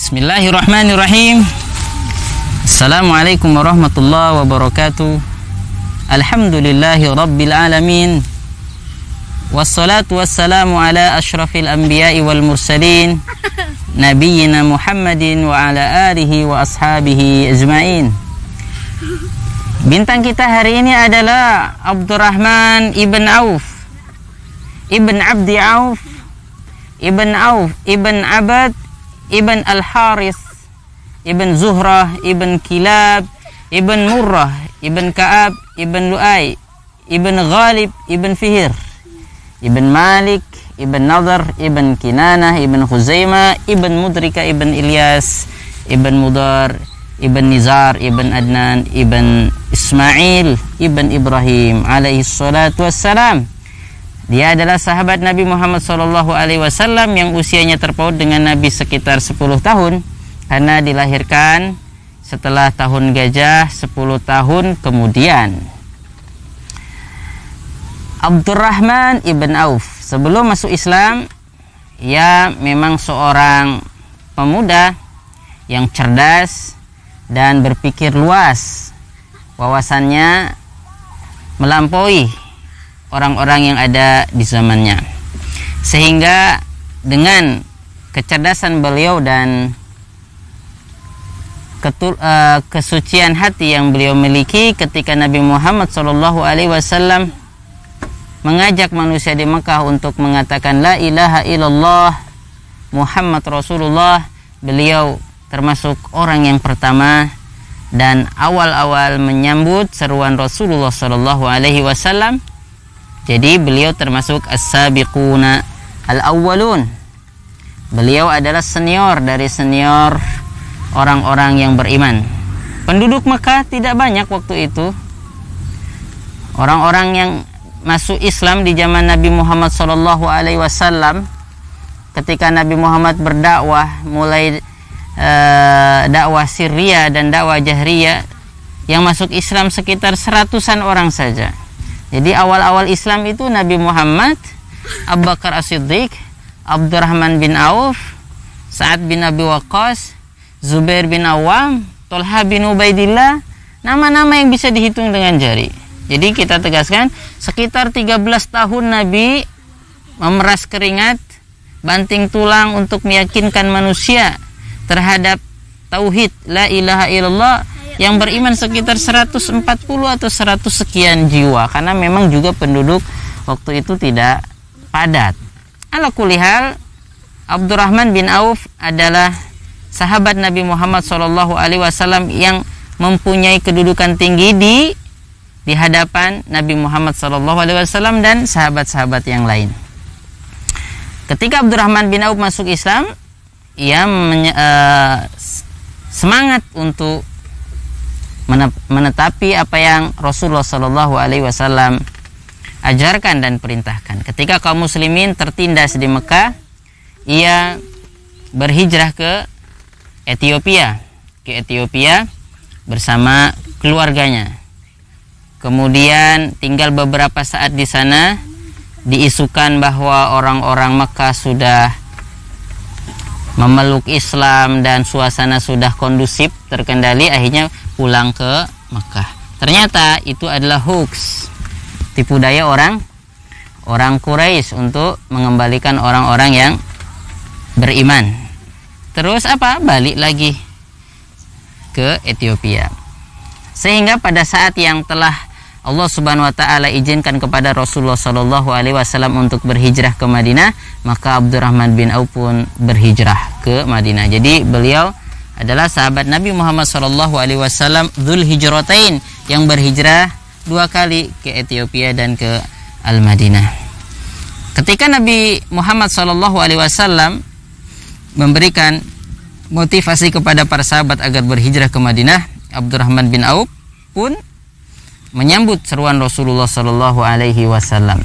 Bismillahirrahmanirrahim. Assalamualaikum warahmatullahi wabarakatuh. Alhamdulillahi rabbil alamin. Wassalatu wassalamu ala ashrafil anbiya'i wal mursalin. Nabiyyina Muhammadin wa ala alihi wa ashabihi ajma'in. Bintang kita hari ini adalah Abdurrahman ibn Auf. Ibn Abdi Auf. Ibn Auf. Ibn Abad Ibn Al-Haris Ibn Zuhrah Ibn Kilab Ibn Murrah Ibn Ka'ab Ibn Lu'ay Ibn Ghalib Ibn Fihir Ibn Malik Ibn Nadar Ibn Kinanah Ibn Khuzaimah Ibn Mudrika Ibn Ilyas Ibn Mudar Ibn Nizar Ibn Adnan Ibn Ismail Ibn Ibrahim alaihi salatu wassalam dia adalah sahabat Nabi Muhammad SAW yang usianya terpaut dengan Nabi sekitar 10 tahun. Karena dilahirkan setelah tahun gajah 10 tahun kemudian. Abdurrahman ibn Auf. Sebelum masuk Islam ia memang seorang pemuda yang cerdas dan berpikir luas. Wawasannya melampaui orang-orang yang ada di zamannya. Sehingga dengan kecerdasan beliau dan ketul, uh, kesucian hati yang beliau miliki ketika Nabi Muhammad SAW mengajak manusia di Mekah untuk mengatakan la ilaha illallah Muhammad Rasulullah beliau termasuk orang yang pertama dan awal-awal menyambut seruan Rasulullah Shallallahu Alaihi Wasallam jadi beliau termasuk as-sabiquna al-awwalun. Beliau adalah senior dari senior orang-orang yang beriman. Penduduk Mekah tidak banyak waktu itu. Orang-orang yang masuk Islam di zaman Nabi Muhammad SAW alaihi wasallam ketika Nabi Muhammad berdakwah mulai uh, dakwah Syria dan dakwah Jahriyah yang masuk Islam sekitar seratusan orang saja. Jadi awal-awal Islam itu Nabi Muhammad, Abu Bakar As-Siddiq, Abdurrahman bin Auf, Sa'ad bin Abi Waqqas, Zubair bin Awam, Tolha bin Ubaidillah, nama-nama yang bisa dihitung dengan jari. Jadi kita tegaskan sekitar 13 tahun Nabi memeras keringat, banting tulang untuk meyakinkan manusia terhadap tauhid la ilaha illallah yang beriman sekitar 140 atau 100 sekian jiwa karena memang juga penduduk waktu itu tidak padat. Ala kulihal Abdurrahman bin Auf adalah sahabat Nabi Muhammad SAW yang mempunyai kedudukan tinggi di di hadapan Nabi Muhammad SAW dan sahabat-sahabat yang lain. Ketika Abdurrahman bin Auf masuk Islam, ia uh, semangat untuk menetapi apa yang Rasulullah Shallallahu Alaihi Wasallam ajarkan dan perintahkan. Ketika kaum muslimin tertindas di Mekah, ia berhijrah ke Ethiopia, ke Ethiopia bersama keluarganya. Kemudian tinggal beberapa saat di sana, diisukan bahwa orang-orang Mekah sudah memeluk Islam dan suasana sudah kondusif terkendali akhirnya pulang ke Mekah. Ternyata itu adalah hoax, tipu daya orang orang Quraisy untuk mengembalikan orang-orang yang beriman. Terus apa? Balik lagi ke Ethiopia. Sehingga pada saat yang telah Allah Subhanahu wa taala izinkan kepada Rasulullah Shallallahu alaihi wasallam untuk berhijrah ke Madinah, maka Abdurrahman bin Auf pun berhijrah ke Madinah. Jadi beliau adalah sahabat Nabi Muhammad SAW Wasallam Dhul Hijratain yang berhijrah dua kali ke Ethiopia dan ke Al Madinah. Ketika Nabi Muhammad SAW memberikan motivasi kepada para sahabat agar berhijrah ke Madinah, Abdurrahman bin Auf pun menyambut seruan Rasulullah Wasallam.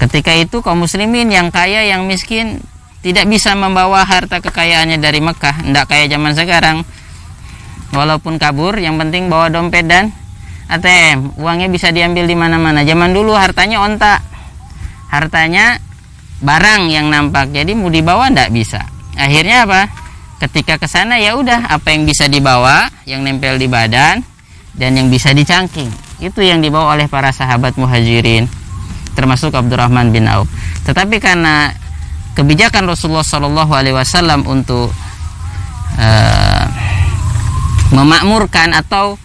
Ketika itu kaum muslimin yang kaya yang miskin tidak bisa membawa harta kekayaannya dari Mekah. Tidak kayak zaman sekarang. Walaupun kabur yang penting bawa dompet dan ATM. Uangnya bisa diambil di mana-mana. Zaman dulu hartanya onta hartanya barang yang nampak. Jadi mau dibawa tidak bisa. Akhirnya apa? Ketika ke sana ya udah apa yang bisa dibawa yang nempel di badan dan yang bisa dicangking. Itu yang dibawa oleh para sahabat muhajirin termasuk Abdurrahman bin Auf. Tetapi karena kebijakan Rasulullah Shallallahu Alaihi Wasallam untuk uh, memakmurkan atau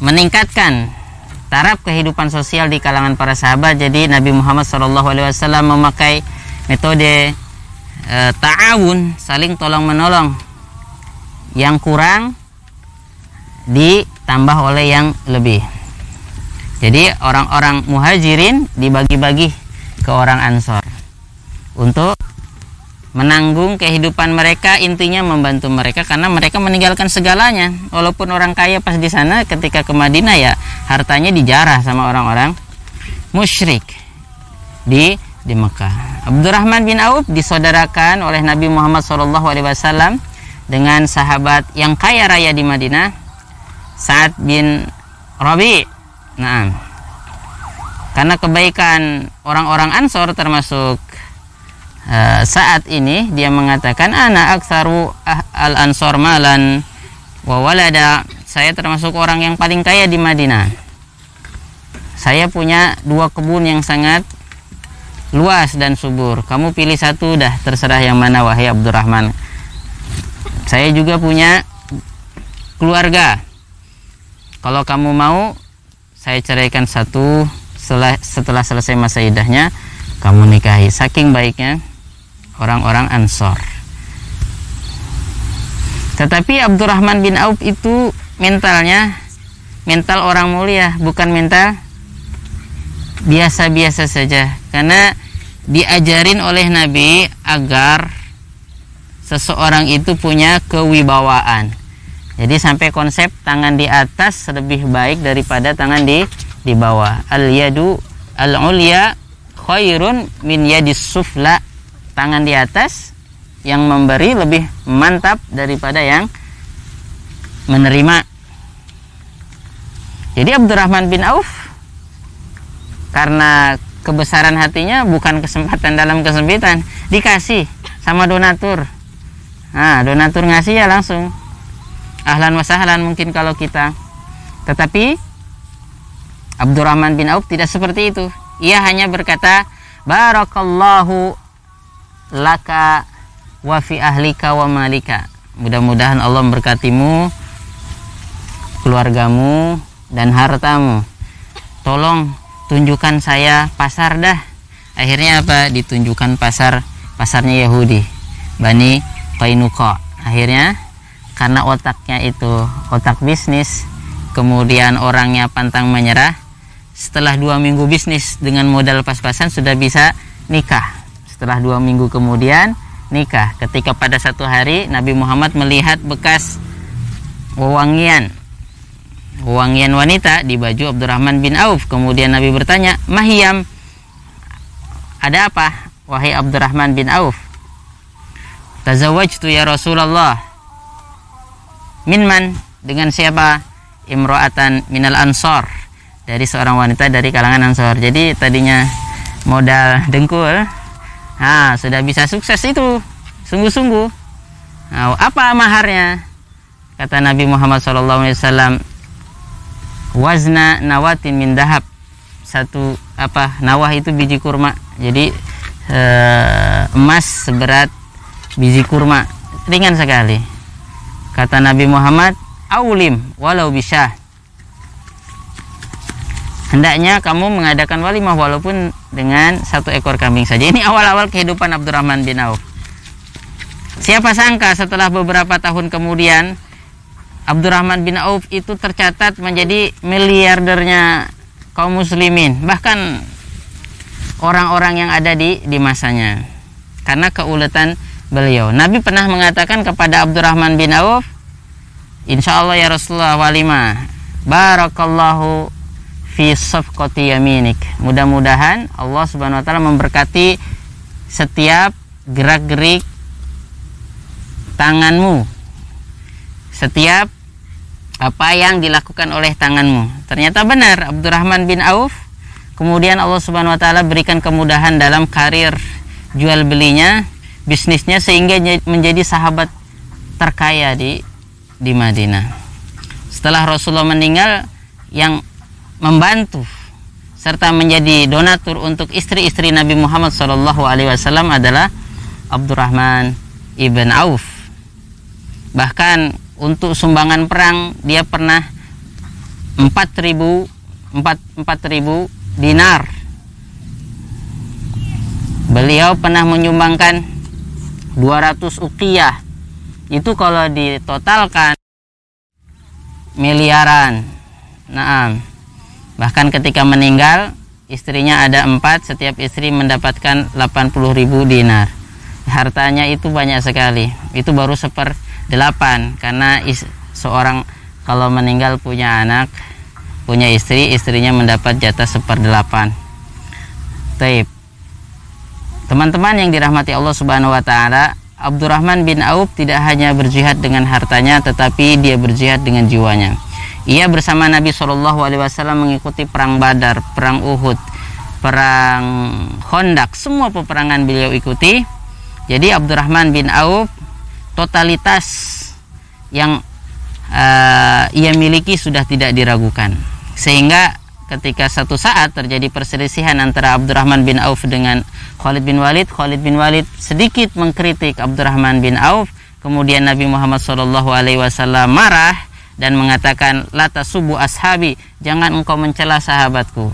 meningkatkan taraf kehidupan sosial di kalangan para sahabat. Jadi Nabi Muhammad SAW memakai metode e, ta'awun saling tolong menolong. Yang kurang ditambah oleh yang lebih. Jadi orang-orang muhajirin dibagi-bagi ke orang ansor untuk menanggung kehidupan mereka intinya membantu mereka karena mereka meninggalkan segalanya walaupun orang kaya pas di sana ketika ke Madinah ya hartanya dijarah sama orang-orang musyrik di di Mekah. Abdurrahman bin Auf disaudarakan oleh Nabi Muhammad SAW dengan sahabat yang kaya raya di Madinah Sa'ad bin Rabi. Nah, karena kebaikan orang-orang Ansor termasuk Eh, saat ini dia mengatakan anak aksaru ah, al ansor malan wa saya termasuk orang yang paling kaya di Madinah. Saya punya dua kebun yang sangat luas dan subur. Kamu pilih satu dah terserah yang mana wahai Abdurrahman. Saya juga punya keluarga. Kalau kamu mau saya ceraikan satu setelah, setelah selesai masa idahnya kamu nikahi. Saking baiknya orang-orang Ansor. Tetapi Abdurrahman bin Auf itu mentalnya mental orang mulia, bukan mental biasa-biasa saja. Karena diajarin oleh Nabi agar seseorang itu punya kewibawaan. Jadi sampai konsep tangan di atas lebih baik daripada tangan di di bawah. Al yadu al ulya khairun min yadis sufla tangan di atas yang memberi lebih mantap daripada yang menerima. Jadi Abdurrahman bin Auf karena kebesaran hatinya bukan kesempatan dalam kesempitan, dikasih sama donatur. Nah, donatur ngasih ya langsung. Ahlan wasahlan mungkin kalau kita. Tetapi Abdurrahman bin Auf tidak seperti itu. Ia hanya berkata, Barakallahu laka wa fi ahlika wa malika. Mudah-mudahan Allah memberkatimu, keluargamu dan hartamu. Tolong tunjukkan saya pasar dah. Akhirnya apa? Ditunjukkan pasar pasarnya Yahudi. Bani Qainuqa. Akhirnya karena otaknya itu otak bisnis, kemudian orangnya pantang menyerah. Setelah dua minggu bisnis dengan modal pas-pasan sudah bisa nikah setelah dua minggu kemudian nikah. Ketika pada satu hari Nabi Muhammad melihat bekas wewangian wewangian wanita di baju Abdurrahman bin Auf. Kemudian Nabi bertanya, Mahiyam, ada apa? Wahai Abdurrahman bin Auf. Tazawwajtu ya Rasulullah. Minman dengan siapa? Imro'atan minal ansor dari seorang wanita dari kalangan ansor. Jadi tadinya modal dengkul Nah, sudah bisa sukses itu. Sungguh-sungguh. Nah, apa maharnya? Kata Nabi Muhammad SAW, wazna nawatin min dahab. Satu apa? Nawah itu biji kurma. Jadi eh, emas seberat biji kurma. Ringan sekali. Kata Nabi Muhammad, aulim walau bisa hendaknya kamu mengadakan walimah walaupun dengan satu ekor kambing saja. Ini awal-awal kehidupan Abdurrahman bin Auf. Siapa sangka setelah beberapa tahun kemudian Abdurrahman bin Auf itu tercatat menjadi miliardernya kaum muslimin, bahkan orang-orang yang ada di di masanya. Karena keuletan beliau. Nabi pernah mengatakan kepada Abdurrahman bin Auf, "Insya Allah ya Rasulullah walimah. Barakallahu fi safqati yaminik. Mudah-mudahan Allah Subhanahu wa taala memberkati setiap gerak-gerik tanganmu. Setiap apa yang dilakukan oleh tanganmu. Ternyata benar Abdurrahman bin Auf kemudian Allah Subhanahu wa taala berikan kemudahan dalam karir jual belinya, bisnisnya sehingga menjadi sahabat terkaya di di Madinah. Setelah Rasulullah meninggal yang membantu serta menjadi donatur untuk istri-istri Nabi Muhammad SAW adalah Abdurrahman ibn Auf. Bahkan untuk sumbangan perang dia pernah 4000 4000 dinar. Beliau pernah menyumbangkan 200 ukiyah. Itu kalau ditotalkan miliaran. Nah, bahkan ketika meninggal istrinya ada empat, setiap istri mendapatkan 80 ribu dinar. Hartanya itu banyak sekali. Itu baru seper delapan karena is, seorang kalau meninggal punya anak, punya istri, istrinya mendapat jatah seper delapan. Taib. Teman-teman yang dirahmati Allah Subhanahu wa taala, Abdurrahman bin Auf tidak hanya berjihad dengan hartanya tetapi dia berjihad dengan jiwanya. Ia bersama Nabi Shallallahu alaihi wasallam mengikuti perang Badar, perang Uhud, perang Khandaq, semua peperangan beliau ikuti. Jadi Abdurrahman bin Auf totalitas yang uh, ia miliki sudah tidak diragukan. Sehingga ketika satu saat terjadi perselisihan antara Abdurrahman bin Auf dengan Khalid bin Walid Khalid bin Walid sedikit mengkritik Abdurrahman bin Auf kemudian Nabi Muhammad SAW marah dan mengatakan lata subuh ashabi jangan engkau mencela sahabatku.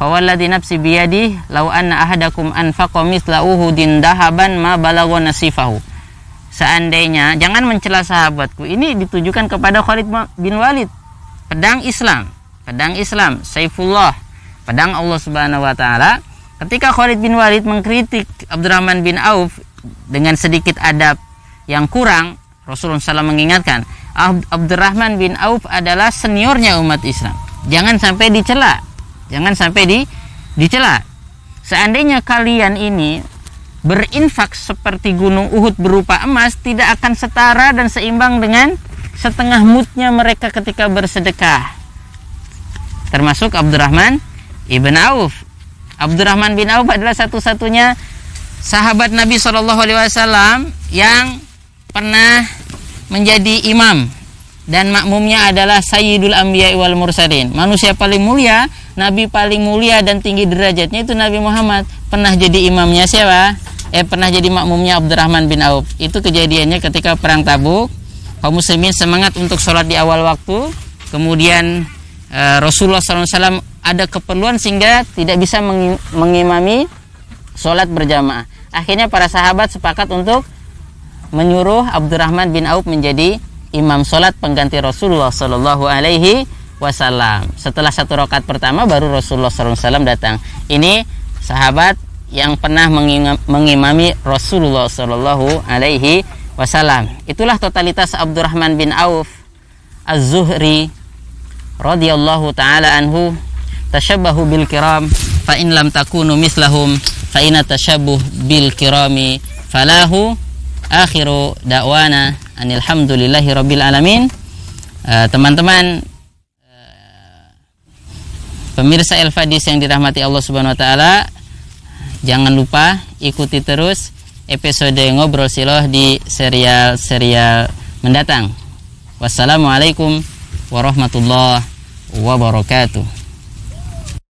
Fawalladhi nafsi biyadi lau anna ahadakum anfaqa mithla uhudin dahaban ma balago nasifahu. Seandainya jangan mencela sahabatku. Ini ditujukan kepada Khalid bin Walid pedang Islam pedang Islam Saifullah pedang Allah Subhanahu wa taala. Ketika Khalid bin Walid mengkritik Abdurrahman bin Auf dengan sedikit adab yang kurang, Rasulullah SAW mengingatkan, Abdurrahman bin Auf adalah seniornya umat Islam. Jangan sampai dicela. Jangan sampai di dicela. Seandainya kalian ini berinfak seperti gunung Uhud berupa emas tidak akan setara dan seimbang dengan setengah mutnya mereka ketika bersedekah. Termasuk Abdurrahman ibn Auf Abdurrahman bin Auf adalah satu-satunya sahabat Nabi Shallallahu Alaihi Wasallam yang pernah menjadi imam dan makmumnya adalah Sayyidul Anbiya wal Mursalin. Manusia paling mulia, nabi paling mulia dan tinggi derajatnya itu Nabi Muhammad. Pernah jadi imamnya siapa? Eh pernah jadi makmumnya Abdurrahman bin Auf. Itu kejadiannya ketika perang Tabuk. Kaum muslimin semangat untuk sholat di awal waktu. Kemudian eh, Rasulullah SAW ada keperluan sehingga tidak bisa mengimami sholat berjamaah. Akhirnya para sahabat sepakat untuk menyuruh Abdurrahman bin Auf menjadi imam sholat pengganti Rasulullah Shallallahu Alaihi Wasallam. Setelah satu rakaat pertama baru Rasulullah SAW datang. Ini sahabat yang pernah mengimami Rasulullah Shallallahu Alaihi Wasallam. Itulah totalitas Abdurrahman bin Auf Az-Zuhri radhiyallahu taala anhu tashabbahu bil kiram fa in lam takunu mislahum fa inna tashabbuh bil kirami falahu akhiru da'wana anilhamdulillahi rabbil alamin. Eh, teman-teman uh, pemirsa El Fadis yang dirahmati Allah Subhanahu wa taala jangan lupa ikuti terus episode ngobrol siloh di serial-serial mendatang. Wassalamualaikum warahmatullahi wabarakatuh